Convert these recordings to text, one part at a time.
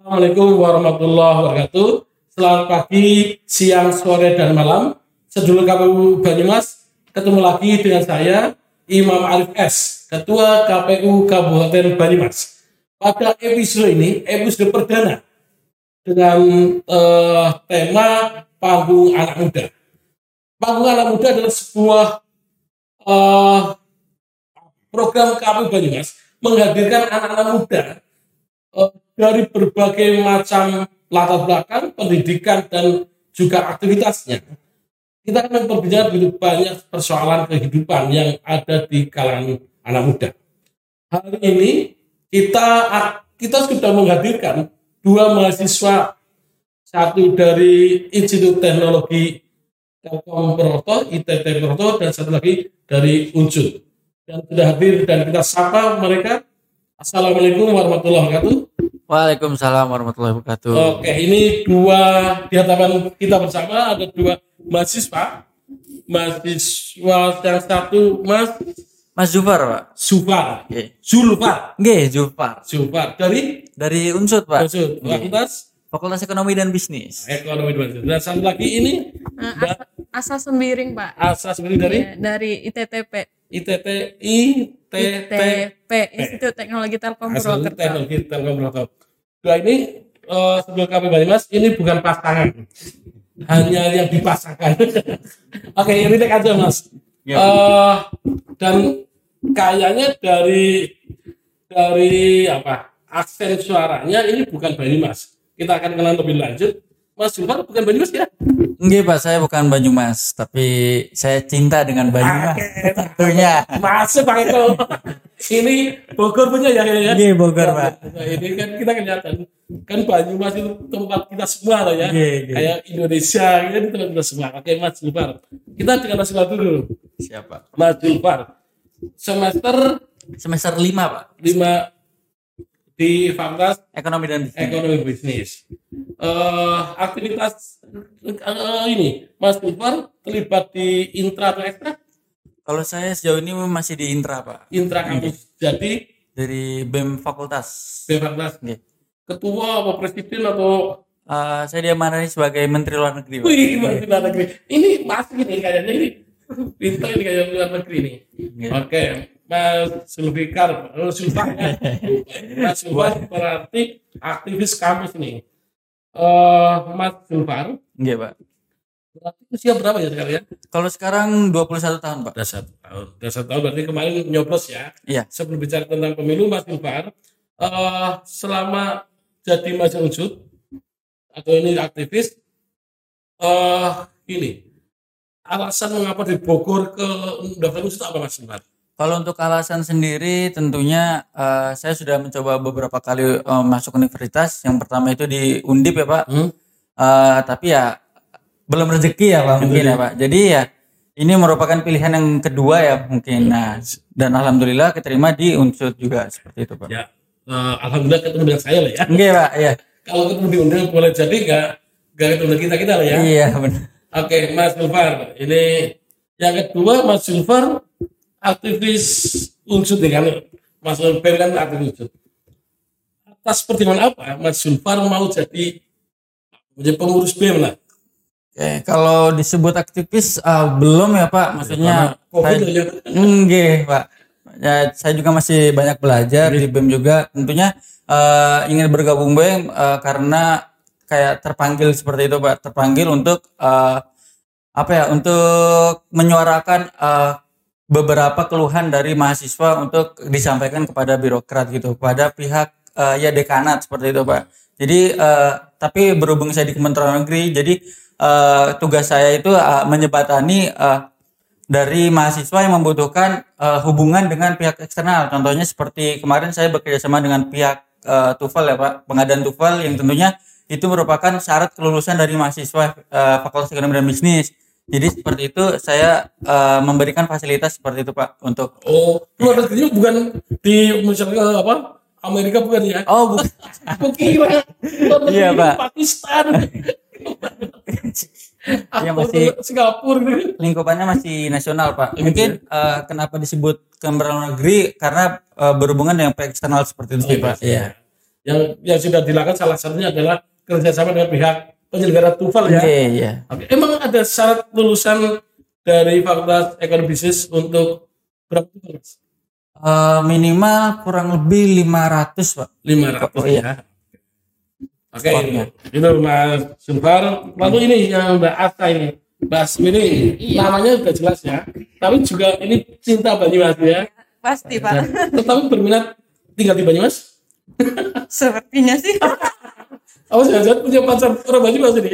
Assalamualaikum warahmatullahi wabarakatuh. Selamat pagi, siang, sore, dan malam. Sedulur KPU Banyumas, ketemu lagi dengan saya, Imam Arif S, Ketua KPU Kabupaten Banyumas. Pada episode ini, episode perdana, dengan eh, tema Panggung Anak Muda. Panggung Anak Muda adalah sebuah eh, program KPU Banyumas menghadirkan anak-anak muda dari berbagai macam latar belakang, pendidikan, dan juga aktivitasnya. Kita akan memperbincangkan begitu banyak persoalan kehidupan yang ada di kalangan anak muda. Hari ini kita kita sudah menghadirkan dua mahasiswa, satu dari Institut Teknologi Telkom Purwokerto, ITT Purwokerto, dan satu lagi dari Unsur. Dan sudah hadir dan kita sapa mereka. Assalamualaikum warahmatullahi wabarakatuh. Waalaikumsalam warahmatullahi wabarakatuh. Oke, ini dua di hadapan kita bersama ada dua mahasiswa. Mahasiswa yang satu Mas Mas Zufar, Pak. Sufar, Oke. Zulfar, Nggih, Zufar. Sufar dari Dari Unsud, Pak. Maksud Fakultas Fakultas Ekonomi dan Bisnis. Ekonomi dan Dan satu lagi ini Nah, asa, asa sembiring pak asas ini dari Ya, dari ITTP ITT ITT ITP Institut Teknologi Telkom asal Purwokerto teknologi Telkom Purwokerto. Dua ini eh, sebelum kami Banyumas ini bukan pasangan, hanya yang dipasangkan. Oke, ini aja mas. Eh, dan kayaknya dari dari apa aksen suaranya ini bukan Banyumas. Kita akan kenal lebih lanjut. Mas Jumar bukan Banyumas ya? Nggih, Pak, saya bukan Banyumas, tapi saya cinta dengan Banyumas. Oke, Tentunya. Masuk Pak Eko. ini Bogor punya ya kayaknya. Nggih, Bogor, Pak. Nah, ini kan kita kelihatan kan Banyumas itu tempat kita semua loh ya. Nggih, nggih. Kayak Indonesia gitu itu tempat kita semua. Oke Mas Julfar. Kita dengan Mas Julfar dulu. Siapa? Mas Julfar. Semester Semester 5, Pak. 5 di Fakultas Ekonomi dan Bisnis. Ekonomi Bisnis. Eh aktivitas eh, ini Mas Julfar terlibat di intra atau ekstra? Kalau saya sejauh ini masih di Intra, Pak. Intra kampus. Jadi Dari BEM Fakultas. di Fakultas Nggih. ketua atau presiden atau Eh, saya diamanai sebagai Menteri Luar Negeri, Pak. Wih, Menteri Luar Negeri. Ini masuk ini kayaknya ini. Pintu ini kayak luar negeri nih. Nggih. Oke, Mas Zulfikar, oh, Zulfar. ya. Mas Zulfar berarti aktivis kampus nih. Eh, Mas Zulfar, Nggih, Pak. berarti usia berapa ya sekarang ya? Kalau sekarang 21 tahun, Pak. Udah satu tahun. Udah satu tahun berarti kemarin nyoblos ya. Iya. Sebelum bicara tentang pemilu, Mas Zulfar, eh, selama jadi Mas Unsud atau ini aktivis, eh ini alasan mengapa di Bogor ke daftar unsud apa Mas Zulfar? Kalau untuk alasan sendiri tentunya eh, saya sudah mencoba beberapa kali eh, masuk universitas. Yang pertama itu di Undip ya Pak. Hmm? Eh, tapi ya belum rezeki ya Pak mungkin ya Pak. Jadi ya ini merupakan pilihan yang kedua ya mungkin. Nah dan alhamdulillah keterima di Unsud juga seperti itu Pak. Ya, eh, alhamdulillah ketemu dengan saya lah ya. Enggak Pak ya. Kalau ketemu di Undang boleh jadi nggak nggak ketemu kita kita lah ya. Iya benar. Oke, Mas Zulfar. Ini yang kedua Mas Zulfar aktivis unsur ya kan Mas Zulfar kan aktivis unsur. Atas pertimbangan apa Mas Zulfar mau jadi menjadi pengurus BEM lah? Oke, kalau disebut aktivis eh, belum ya Pak. Maksudnya Covid saya- ya. Enggak, Pak. Ya, saya juga masih banyak belajar di BEM juga. Tentunya eh, ingin bergabung BEM eh, karena kayak terpanggil seperti itu, Pak. Terpanggil untuk eh, apa ya? Untuk menyuarakan eh, beberapa keluhan dari mahasiswa untuk disampaikan kepada birokrat gitu, kepada pihak eh, ya dekanat seperti itu, Pak. Jadi eh, tapi berhubung saya di Kementerian Negeri, jadi eh, tugas saya itu eh, menyebatani eh, dari mahasiswa yang membutuhkan eh, hubungan dengan pihak eksternal. Contohnya seperti kemarin saya bekerjasama dengan pihak TUFAL ya Pak, pengadaan TUFAL yang tentunya itu merupakan syarat kelulusan dari mahasiswa eh, Fakultas Ekonomi dan Bisnis. Jadi seperti itu saya eh, memberikan fasilitas seperti itu Pak untuk Oh, luar negeri bukan di misalnya apa? Amerika bukan ya? Oh, bu- Aku kira luar negeri Iya, Pak. Pakistan. Iya, Aku masih- Singapura lingkupannya masih nasional Pak. Gitu Mungkin eh, kenapa disebut Kementerian Luar Negeri karena eh, berhubungan dengan pihak eksternal seperti itu Oh, Pak. Iya. yang yang sudah dilakukan salah satunya adalah kerjasama dengan pihak penyelenggara TUFAL ya. Iya, iya. Oke, emang ada syarat lulusan dari Fakultas Ekonomi Bisnis untuk berapa? Eh, minimal kurang lebih 500, Pak. 500 Oh, ya. iya. Oke, Skornya. itu, Mas Zulfar. Lalu ini yang Mbak Asta ini. Mbak Asmi ini namanya udah jelas ya. Tapi juga ini cinta Banyumas ya. Pasti Dan pak. tetapi berminat tinggal di Banyumas. Sepertinya sih. Aku jangan punya pacar orang Banyumas ini.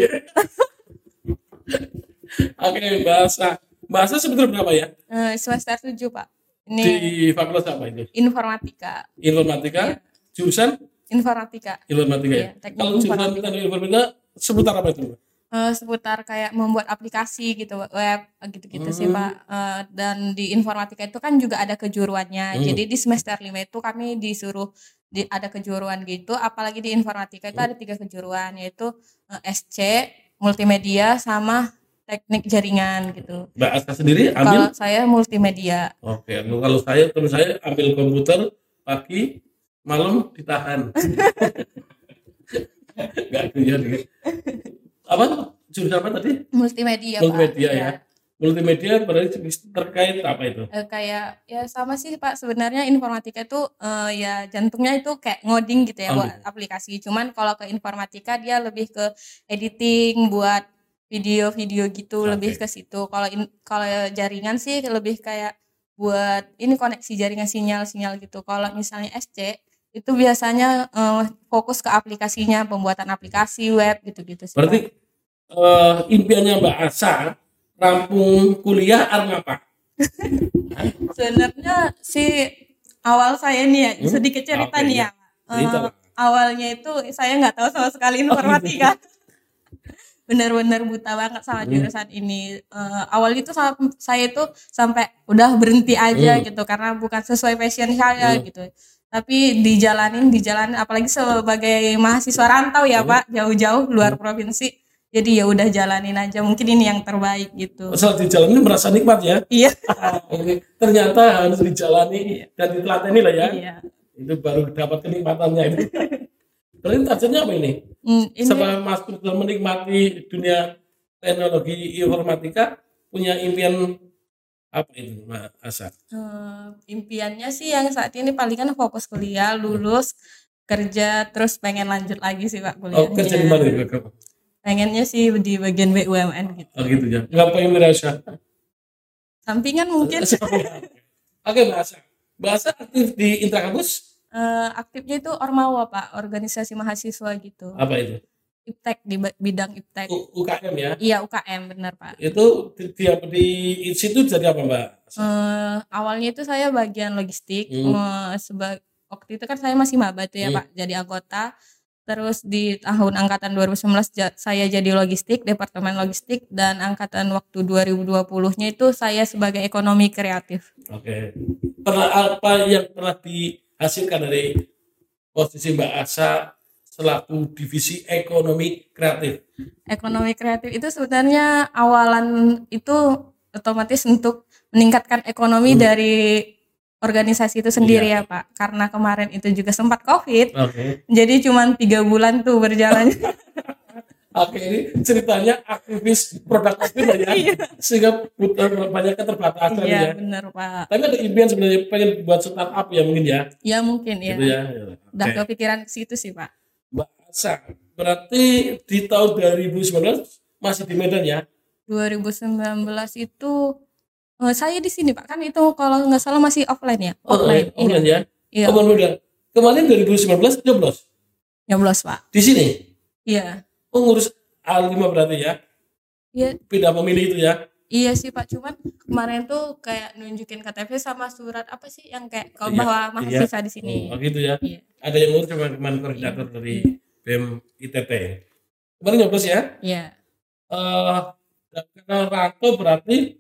Oke, Mbak Asta. Mbak Asta sebetulnya berapa ya? Eh, semester 7 pak. Ini Di fakultas apa itu? informatika. Informatika, jurusan Informatika. informatika ya. Teknik Kalau jurusan teknik informatika seputar apa itu? Eh, seputar kayak membuat aplikasi gitu web gitu-gitu sih Hmm. pak Eh, dan di informatika itu kan juga ada kejuruannya Hmm. jadi di semester 5 itu kami disuruh di, ada kejuruan gitu apalagi di informatika itu Hmm. ada tiga kejuruan yaitu eh, SC multimedia sama teknik jaringan gitu Mbak Asta sendiri kalau ambil saya multimedia Oke, lu- kalau saya terus saya ambil komputer pagi, malam ditahan. Enggak kuliah nih. Apa jurusan apa tadi? multimedia Multimedia Pak. ya. Multimedia berarti terkait apa itu? Eh, kayak ya sama sih Pak sebenarnya informatika itu eh, ya jantungnya itu kayak ngoding gitu ya Oh, buat aplikasi cuman kalau ke informatika dia lebih ke editing buat video-video gitu Oke. lebih ke situ kalau kalau jaringan sih lebih kayak buat ini koneksi jaringan sinyal-sinyal gitu kalau misalnya SC itu biasanya eh, fokus ke aplikasinya pembuatan aplikasi web gitu-gitu sih. Berarti eh, impiannya Mbak Asa rampung kuliah arep apa? sebenarnya sih awal saya nih ya Hmm? sedikit cerita nih ya Cerita, Pak. awalnya itu saya nggak tahu sama sekali informatika benar-benar buta banget sama Hmm. jurusan ini Eh, awal itu sa- saya itu sampai udah berhenti aja Hmm. gitu karena bukan sesuai passion saya Hmm. gitu tapi dijalanin dijalanin apalagi sebagai mahasiswa rantau ya Hmm. pak jauh-jauh luar provinsi jadi ya udah jalanin aja mungkin ini yang terbaik gitu Setelah dijalani merasa nikmat ya. iya Ini ternyata harus dijalani dan ditelateni lah ya. iya Itu baru dapat kenikmatannya itu. Berarti targetnya apa ini? Hmm, ini Setelah Mas Putri menikmati dunia teknologi informatika, punya impian apa itu, Mbak Asa? Eh, impiannya sih yang saat ini paling kan fokus kuliah, lulus, kerja, terus pengen lanjut lagi sih Pak kuliahnya. Oh, kerja di mana? Pengennya sih di bagian BUMN gitu. Oh, gitu ya. Ngapain merasa? Sampingan mungkin Oke, Mbak Asa. Mbak Asa aktif di Intrakampus? eh, aktifnya itu Ormawa Pak, organisasi mahasiswa gitu. Apa itu? Iptek di bidang Iptek. U- UKM ya? Iya UKM benar Pak. Itu di, di, di situ jadi apa, Mbak? Eh, awalnya itu saya bagian logistik. Hmm. Eh, seba- waktu itu kan saya masih maba tuh ya Hmm. Pak, jadi anggota. Terus di tahun angkatan 2019 ja- saya jadi logistik, departemen logistik dan angkatan waktu 2020-nya itu saya sebagai ekonomi kreatif. Oke. Pernah apa yang pernah dihasilkan dari posisi Mbak Asa selaku divisi ekonomi kreatif? Ekonomi kreatif itu sebenarnya awalan itu otomatis untuk meningkatkan ekonomi Hmm. dari organisasi itu sendiri ya Pak. Karena kemarin itu juga sempat COVID, Oke. jadi cuma tiga bulan tuh berjalan. Oke, ini ceritanya aktivis produk kopi ya, sehingga butuh banyak keterbatasan Iya ya. benar Pak. Tapi ada impian sebenarnya pengen buat startup ya mungkin ya, Ya mungkin ya. gitu ya. Udah Oke. kepikiran ke situ sih Pak. Mbak Asa, berarti di tahun 2019 masih di Medan ya? 2019 itu eh, saya di sini Pak kan itu kalau nggak salah masih offline ya Oh, offline eh, online ya? iya Oh, Medan. Kemarin 2019 nyoblos nyoblos Pak di sini. iya Oh, ngurus A5 berarti ya? iya Pindah memilih itu ya? iya sih Pak cuman kemarin tuh kayak nunjukin KTP sama surat apa sih yang kayak kalau Iya, bahwa iya. mahasiswa di sini Oh, gitu ya? Iya. Ada yang ngurus cuma kemarin koordinator dari BEM ITT. Kemarin nyoblos ya? iya eh dan karena Ranto berarti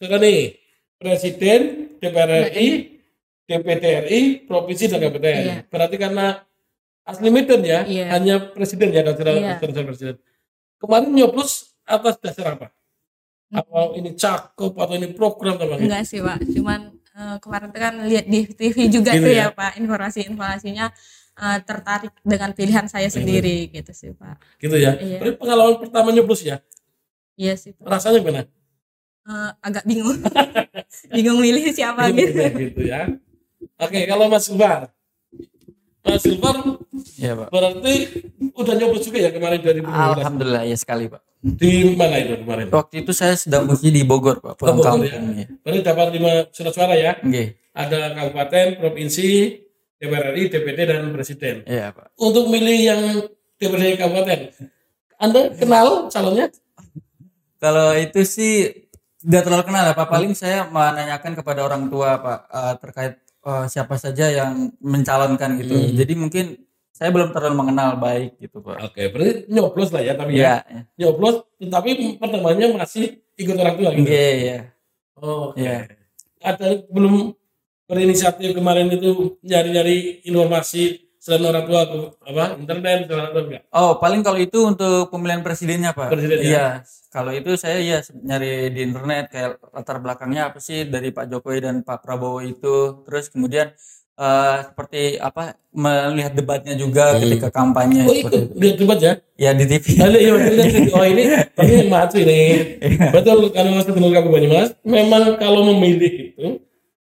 nih Presiden, DPR RI, DPD RI, Provinsi dan KPTN. Iya. Berarti karena asli Medan ya, Iya. hanya Presiden ya, dan Iya. Presiden. Kemarin nyoblos atas dasar apa? Hmm. Apa ini cakep atau ini program atau apa? enggak sih Pak cuman eh, kemarin tuh kan lihat di TV juga Gitu tuh ya? ya Pak informasi-informasinya eh, tertarik dengan pilihan saya sendiri gitu sih pak Gitu ya. Iya. Tapi pengalaman pertama nyoblos ya, iya sih pak rasanya gimana? Eh, agak bingung bingung milih siapa gitu gitu ya. Oke, kalau Mas Silvar. Mas Silvar Iya, Pak. berarti udah nyoblos juga ya kemarin 2015. Alhamdulillah ya sekali, Pak. Di mana itu kemarin? Waktu itu saya sedang posisi di Bogor, Pak, pulang Bogor, kampung. ya? Ya. Berarti dapat lima surat suara ya. Nggih. Ada kabupaten, provinsi, DPR RI, DPD dan presiden. Iya, Pak. Untuk milih yang DPD kabupaten, Anda kenal calonnya? Kalau itu sih tidak terlalu kenal ya Pak. Paling saya menanyakan kepada orang tua Pak eh, terkait eh, siapa saja yang mencalonkan gitu. Hmm. Jadi mungkin saya belum terlalu mengenal baik gitu Pak. Oke, berarti nyoblos lah ya, tapi ya. Iya. Nyoblos, tetapi pertemuannya masih ikut orang tua gitu. Iya, iya. Oh, oke. Iya. Ada belum berinisiatif kemarin itu nyari-nyari informasi selain orang tua ke apa internet selain orang tua enggak? Oh, paling kalau itu untuk pemilihan presidennya Pak. Presiden, ya? Iya. Kalau itu saya ya nyari di internet kayak latar belakangnya apa sih dari Pak Jokowi dan Pak Prabowo itu. Terus kemudian eh, seperti apa melihat debatnya juga Hmm. ketika kampanye Oh ikut itu. lihat debat ya? Ya di TV. Ada iya betul lihat. Oh ini tapi yang maju ini. Betul kalau Gubernur Kabupaten Banyumas memang kalau memilih itu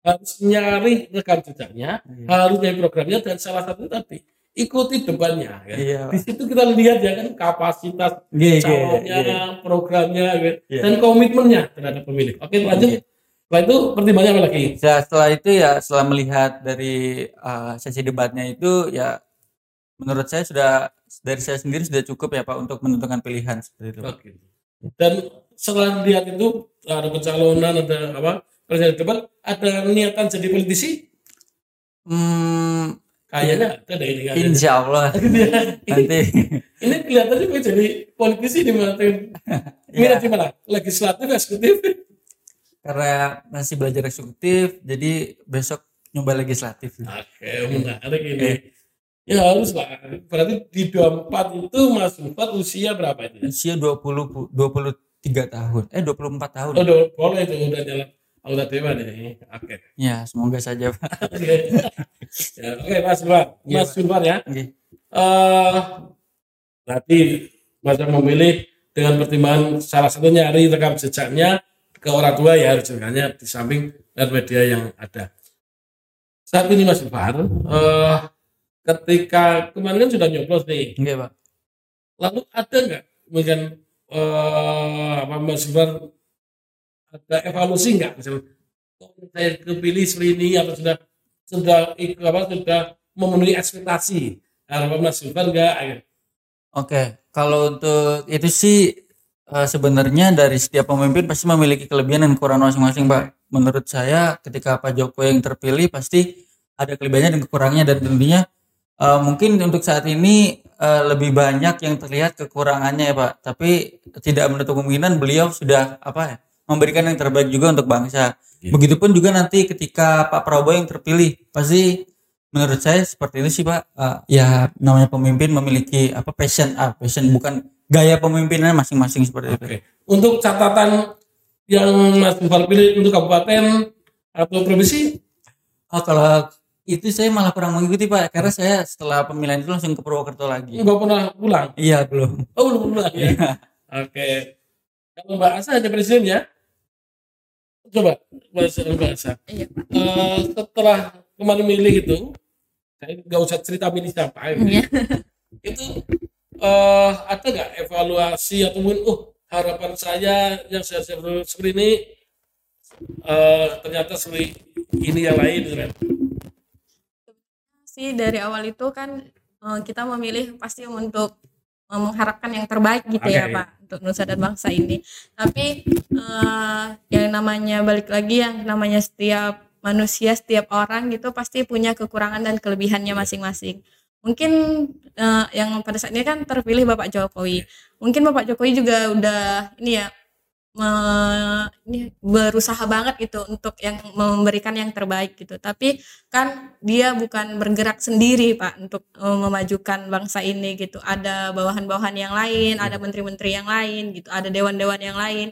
harus nyari rekam jejaknya, harus nyari programnya dan salah satu tadi ikuti debatnya. Kan? Iya. Di situ kita lihat ya kan kapasitas Iya, iya, calonnya, iya. programnya, gitu. Iya. dan komitmennya terhadap pemilih. Oke lanjut. Setelah itu pertimbangannya apa lagi? Ya, setelah itu ya setelah melihat dari uh, sesi debatnya itu ya menurut saya sudah dari saya sendiri sudah cukup ya Pak untuk menentukan pilihan seperti itu. Oke. Dan setelah lihat itu ada pencalonan, ada apa? Presiden debat, ada niatan jadi politisi? Hmm, Kayaknya ada ini. kayaknya. insya Allah nanti ini kelihatannya gue jadi politisi di mana? Minat di mana? Legislatif, eksekutif. karena masih belajar eksekutif jadi besok nyoba legislatif. Oke, menarik ini. Ya harus lah. Berarti di 24 itu Mas Bufat usia berapa itu? Usia 20 pu- 23 tahun. Eh 24 tahun. Oh, udah boleh itu udah jalan anggota dewan ini. Oke. Ya, semoga saja Pak. Oke, Ya, oke, Mas. Iya, Mas Bufat ya. Oke. eh nanti Mas memilih dengan pertimbangan salah satunya nyari rekam jejaknya ke orang tua ya harus jejaknya di samping dan media yang ada. Saat ini Mas Bufat, eh ketika kemarin kan sudah nyoblos nih, Oke, Pak. lalu ada nggak mungkin eh apa Mas Bufat ada evaluasi nggak? Misalnya kok saya kepilih seperti ini atau sudah sudah ikut apa sudah memenuhi ekspektasi? Harapan Mas Bufat nggak? Oke, kalau untuk itu sih eh, sebenarnya dari setiap pemimpin pasti memiliki kelebihan dan kekurangan masing-masing, Pak. Menurut saya ketika Pak Jokowi yang terpilih pasti ada kelebihannya dan kekurangannya. Dan tentunya eh, mungkin untuk saat ini eh, lebih banyak yang terlihat kekurangannya ya, Pak. Tapi tidak menutup kemungkinan beliau sudah apa ya memberikan yang terbaik juga untuk bangsa. Iya. Begitupun juga nanti ketika Pak Prabowo yang terpilih pasti menurut saya seperti itu sih Pak. Eh, ya namanya pemimpin memiliki apa passion ah passion bukan gaya pemimpinannya masing-masing seperti itu. Oke. Untuk catatan yang Mas Bufal pilih untuk kabupaten atau provinsi, Oh kalau itu saya malah kurang mengikuti Pak karena saya setelah pemilihan itu langsung ke Purwokerto lagi. nggak pernah pulang. Iya belum. Oh belum pulang ya. Oke. Kalau Mbak Asa ada presiden ya? Coba Mas Mbak Asa. iya Eh, setelah kemarin milih itu, saya nggak usah cerita milih siapa. ya. Iya. Itu eh ada nggak evaluasi ataupun oh harapan saya yang saya seperti seperti ini eh ternyata seperti ini yang lain gitu kan. sih dari awal itu kan kita memilih pasti untuk mengharapkan yang terbaik gitu ya Oke. Pak untuk nusa dan bangsa ini. Tapi eh, yang namanya balik lagi yang namanya setiap manusia setiap orang gitu pasti punya kekurangan dan kelebihannya masing-masing. Mungkin eh, yang pada saat ini kan terpilih Bapak Jokowi. Mungkin Bapak Jokowi juga udah ini ya me- ini berusaha banget gitu untuk yang memberikan yang terbaik gitu. Tapi kan dia bukan bergerak sendiri pak untuk eh, memajukan bangsa ini gitu. Ada bawahan-bawahan yang lain ada menteri-menteri yang lain gitu ada dewan-dewan yang lain.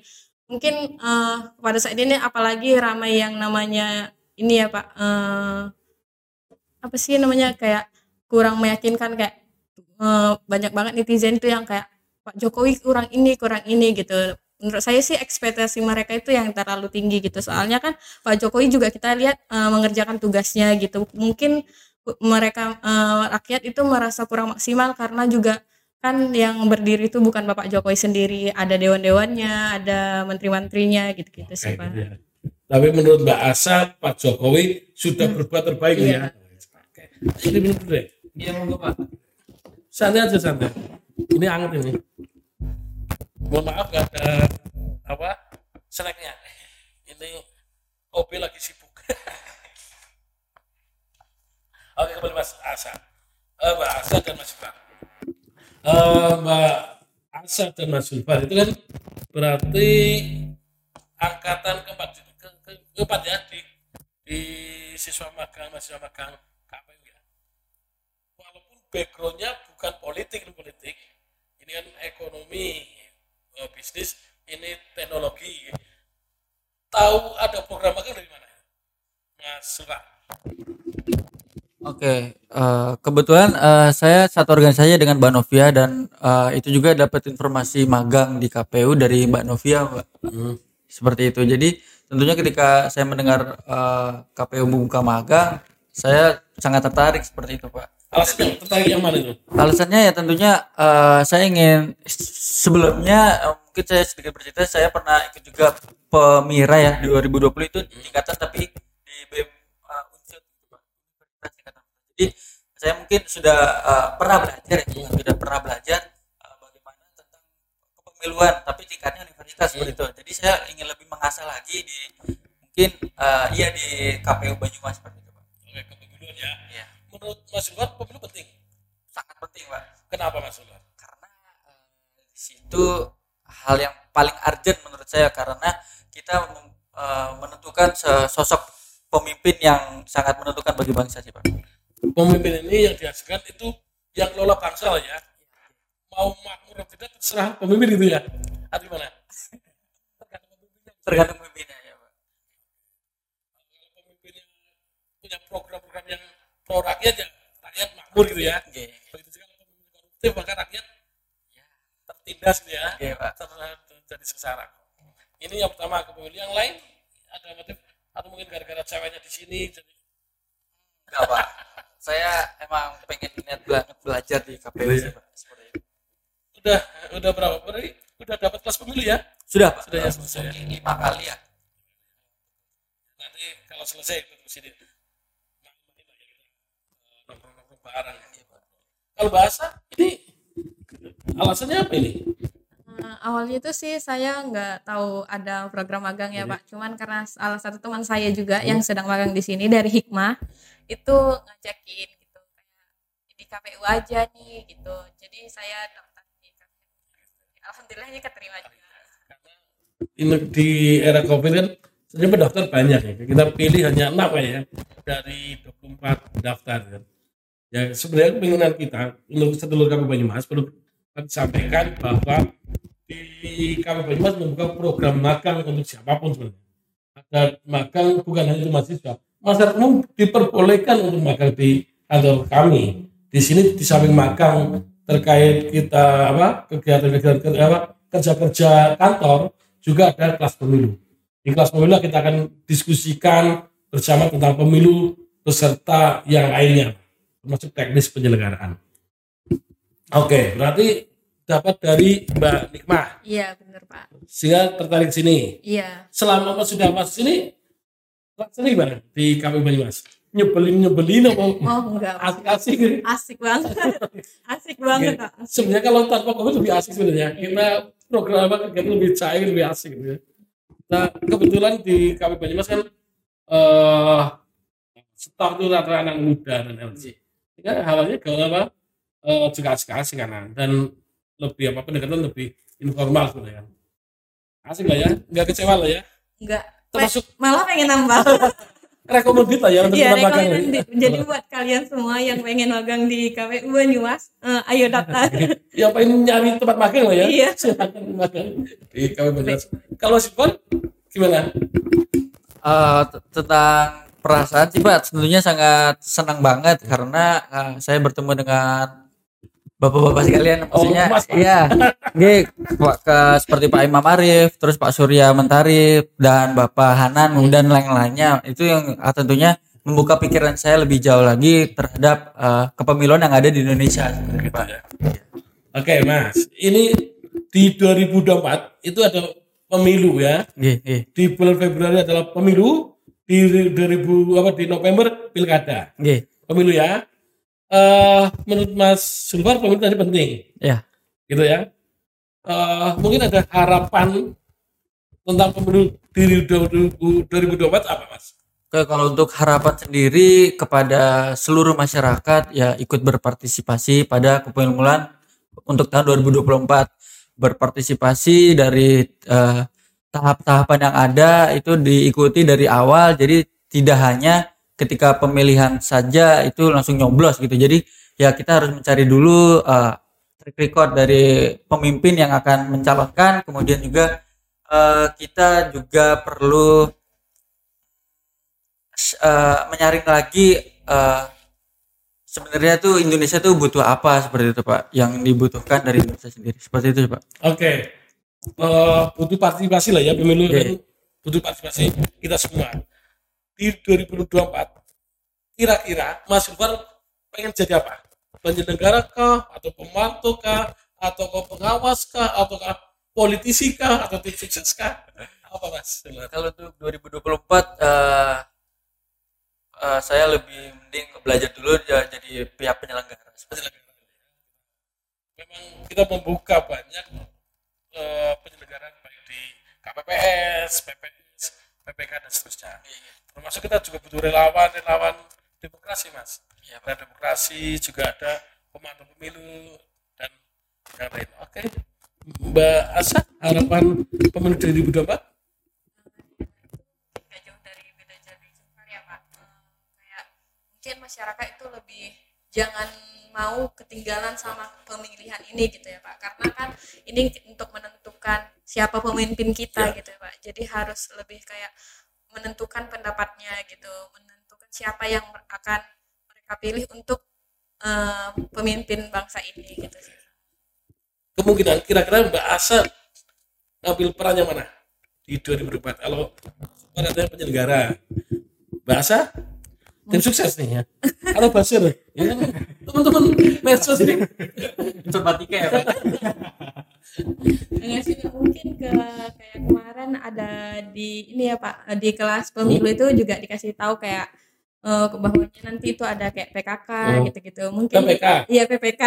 Mungkin eh, pada saat ini apalagi ramai yang namanya ini ya pak eh, apa sih namanya kayak kurang meyakinkan kayak eh, banyak banget netizen itu yang kayak Pak Jokowi kurang ini kurang ini gitu menurut saya sih ekspektasi mereka itu yang terlalu tinggi gitu soalnya kan Pak Jokowi juga kita lihat eh, mengerjakan tugasnya gitu mungkin mereka eh, rakyat itu merasa kurang maksimal karena juga kan yang berdiri itu bukan Bapak Jokowi sendiri ada dewan-dewannya ada menteri-menterinya gitu-gitu sih Pak gitu ya. Tapi menurut Mbak Asa, Pak Jokowi sudah berbuat terbaik Iya. ya. Oke. Ini minum dulu deh. Iya monggo Pak. Santai aja santai. Ini anget ini. Mohon maaf gak ada apa snacknya. Ini OB lagi sibuk. Oke kembali Mas Asa. Eh, Mbak Asa dan Mas Zulfan. Eh, Mbak Asa dan Mas Zulfan itu kan berarti angkatan keempat ke, ke, keempat ya di, di siswa magang mahasiswa magang KPU ya walaupun backgroundnya bukan politik politik ini kan ekonomi eh, bisnis ini teknologi tahu ada program magang dari mana Mas Suka Oke, eh, kebetulan eh, saya satu organisasi dengan Mbak Novia dan eh, itu juga dapat informasi magang di KPU dari Mbak Novia, Mbak. Seperti itu. Jadi tentunya ketika saya mendengar eh, KPU membuka magang, saya sangat tertarik seperti itu, Pak. Alasannya tertarik yang mana itu Alasannya ya tentunya eh, saya ingin sebelumnya eh, mungkin saya sedikit bercerita saya pernah ikut juga pemira ya di 2020 itu tingkatan tapi di BEM uh, Unsur Tingkatan. Jadi saya mungkin sudah eh, pernah belajar ya, sudah pernah belajar eh, bagaimana tentang kepemiluan tapi tingkatnya universitas seperti itu. Jadi saya ingin lebih mengasah lagi di mungkin eh, iya di KPU Banyumas seperti itu, menurut Mas Zulfan pemilu penting Sangat penting, Pak. kenapa Mas Zulfan karena eh, di situ hal yang paling urgent menurut saya karena kita eh, menentukan sosok pemimpin yang sangat menentukan bagi bangsa sih pak. pemimpin ini yang dihasilkan itu yang kelola bangsa lah ya mau makmur atau tidak terserah pemimpin itu ya atau gimana tergantung pemimpinnya Tergantung pemimpinnya ya pak. pemimpin yang punya program-program yang pro rakyat ya rakyat makmur gitu ya begitu juga kalau pemimpin koruptif maka rakyat ya, tertindas gitu ya oke pak. ter- terjadi sengsara ini yang pertama kepemilian yang lain ada motif atau mungkin gara-gara ceweknya di sini jadi Enggak pak. Saya emang pengen niat banget belajar di KPU sih pak. Seperti itu. udah udah berapa berarti udah dapat kelas pemilu ya Sudah pak. Sudah ya, selesai lima kali ya. nanti kalau selesai ketemu sini bareng kalau bahasa ini alasannya apa ini Eh, awalnya itu sih saya nggak tahu ada program magang ya Pak. Cuman karena salah satu teman saya juga yang sedang magang di sini dari Hikmah itu ngajakin gitu kayak di KPU aja nih gitu. Jadi saya daftar di KPU. Alhamdulillahnya keterima juga. ini di era covid kan sebenarnya pendaftar banyak ya kita pilih hanya enam ya dari 24 daftar kan ya sebenarnya keinginan kita untuk sedulur kami Banyumas perlu kami sampaikan bahwa di kami Banyumas membuka program magang untuk siapa pun sebenarnya. Ada magang bukan hanya untuk mahasiswa. Masyarakat umum diperbolehkan untuk magang di kantor kami. Di sini di samping magang terkait kita apa kegiatan-kegiatan apa kerja-kerja kantor juga ada kelas pemilu. Di kelas pemilu kita akan diskusikan bersama tentang pemilu beserta yang lainnya, termasuk teknis penyelenggaraan. Oke, berarti dapat dari Mbak Nikmah, Iya bener Pak. sehingga tertarik sini. Iya. Selama Mas sudah masuk sini, rasanya gimana di KPU Banyumas? Nyebelin nyebelin apa Oh enggak. Pak. asik-asik gitu? Asik banget. Asik banget Pak. Asik. Sebenarnya kalau tanpa COVID lebih asik sebenarnya. Kita program apa kegiatan lebih cair, lebih asik gitu ya. Nah, kebetulan di KP Banyumas kan eh staff itu rata anak muda dan LG. Ya, halnya kalau apa juga asik-asik kan dan lebih apa pendekatan lebih informal sebenarnya. Asik lah ya, nggak kecewa lah ya. Enggak. Termasuk Malah pengen nambah. rekomendasi lah ya untuk Iya tempat magang rekomendasi. Jadi buat kalian semua yang pengen magang di KPU Banyumas, eh, ayo daftar. yang pengen nyari tempat magang lah ya. Iya. Silakan magang di KP Banyumas. Kalau Sipon gimana? T- tentang perasaan sih Pak tentunya sangat senang banget karena uh, saya bertemu dengan bapak-bapak sekalian maksudnya Mas, Pak. iya Pak ke seperti Pak Imam Arif terus Pak Surya Mentari dan Bapak Hanan dan lain-lainnya itu yang uh, tentunya membuka pikiran saya lebih jauh lagi terhadap uh, kepemiluan yang ada di Indonesia Pak. Oke, Mas. Ini di 2024 itu ada pemilu ya. Nggih, nggih. Di bulan Februari adalah pemilu, di 2000 apa di November pilkada. Nggih. Pemilu ya. Eh menurut Mas Sulfar pemilu tadi penting, Ya. gitu ya. Eh mungkin ada harapan tentang pemilu di 2024 apa, Mas? Oke, kalau untuk harapan sendiri kepada seluruh masyarakat ya ikut berpartisipasi pada kepemiluan untuk tahun 2024 berpartisipasi dari eh, tahap-tahapan yang ada itu diikuti dari awal. Jadi tidak hanya ketika pemilihan saja itu langsung nyoblos gitu. Jadi ya kita harus mencari dulu eh, track record dari pemimpin yang akan mencalonkan. Kemudian juga eh, kita juga perlu eh, menyaring lagi eh, sebenarnya tuh Indonesia tuh butuh apa seperti itu Pak? Yang dibutuhkan dari Indonesia sendiri. Seperti itu Pak. Oke. Eh butuh partisipasi lah ya pemilu kan butuh partisipasi kita semua. Di 2024 kira-kira Mas Sulfar pengen jadi apa? Penyelenggara kah atau pemantau kah atau pengawas kah atau kah politisi kah atau tim sukses kah? Apa Mas? Kalau untuk 2024 eh, eh, saya lebih mending belajar dulu ya jadi pihak penyelenggara itu. Memang kita membuka banyak eh, penyelenggaraan baik di KPPS, PPS, PPK dan seterusnya. Termasuk kita juga butuh relawan, relawan demokrasi mas. Iya, Ada demokrasi, juga ada pemantau pemilu dan yang lain. Oke, Mbak Asa, harapan pemilu 2024? nggak jauh dari beda jadi sukar ya pak Eh, kayak mungkin masyarakat itu lebih jangan mau ketinggalan sama pemilihan ini gitu ya pak. Karena kan ini untuk menentukan siapa pemimpin kita gitu ya pak. Jadi harus lebih kayak menentukan pendapatnya gitu menentukan siapa yang akan mereka pilih untuk eh, pemimpin bangsa ini gitu sih. Kemungkinan kira-kira Mbak Asa ngambil perannya mana di 2024? Kalau perannya penyelenggara, Mbak Asa tim sukses nih ya. Atau Basir, ya kan? Teman-teman medsos ini. Informatika ya Pak Enggak sih mungkin ke kayak kemarin ada di ini ya Pak di kelas pemilu itu juga dikasih tahu kayak eh bahwanya nanti itu ada kayak PKK Oh. gitu-gitu mungkin PPK. iya PPK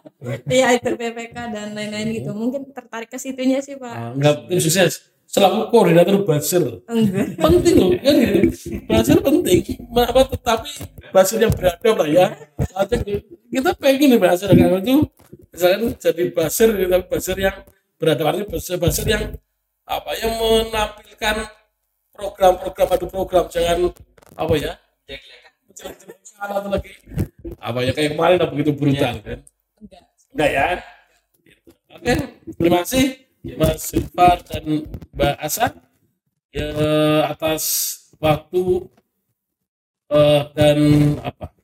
iya itu PPK dan lain-lain gitu mungkin tertarik ke situnya sih Pak Ah, Enggak tim sukses. Selaku koordinator Basir. enggak Penting loh, kan gitu. Basir penting. Apa tetapi Basir yang beradab lah ya. Kita pengen nih Basir kan itu misalkan jadi Basir, tapi Basir yang beradab artinya Basir, Basir yang apa yang menampilkan program-program adu program jangan apa ya jelek-jelekan atau lagi apa ya kayak kemarin begitu brutal kan enggak enggak ya oke terima kasih Mas Silvar dan Mbak Asa ya, atas waktu eh, dan apa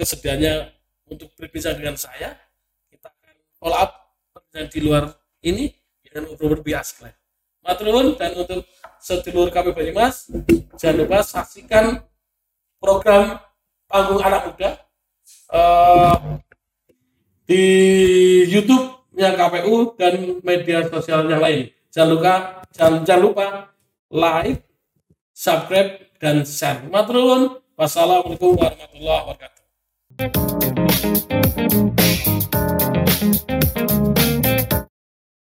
kesediaannya untuk berbincang dengan saya kita akan follow up perbincangan di luar ini dengan ngobrol asik lah. Matrun dan untuk sedulur kami Banyumas jangan lupa saksikan program panggung anak muda eh, di YouTube punya KPU dan media sosial yang lain. Jangan lupa, jangan, jangan lupa like, subscribe, dan share. Matrun, Wassalamualaikum warahmatullahi wabarakatuh.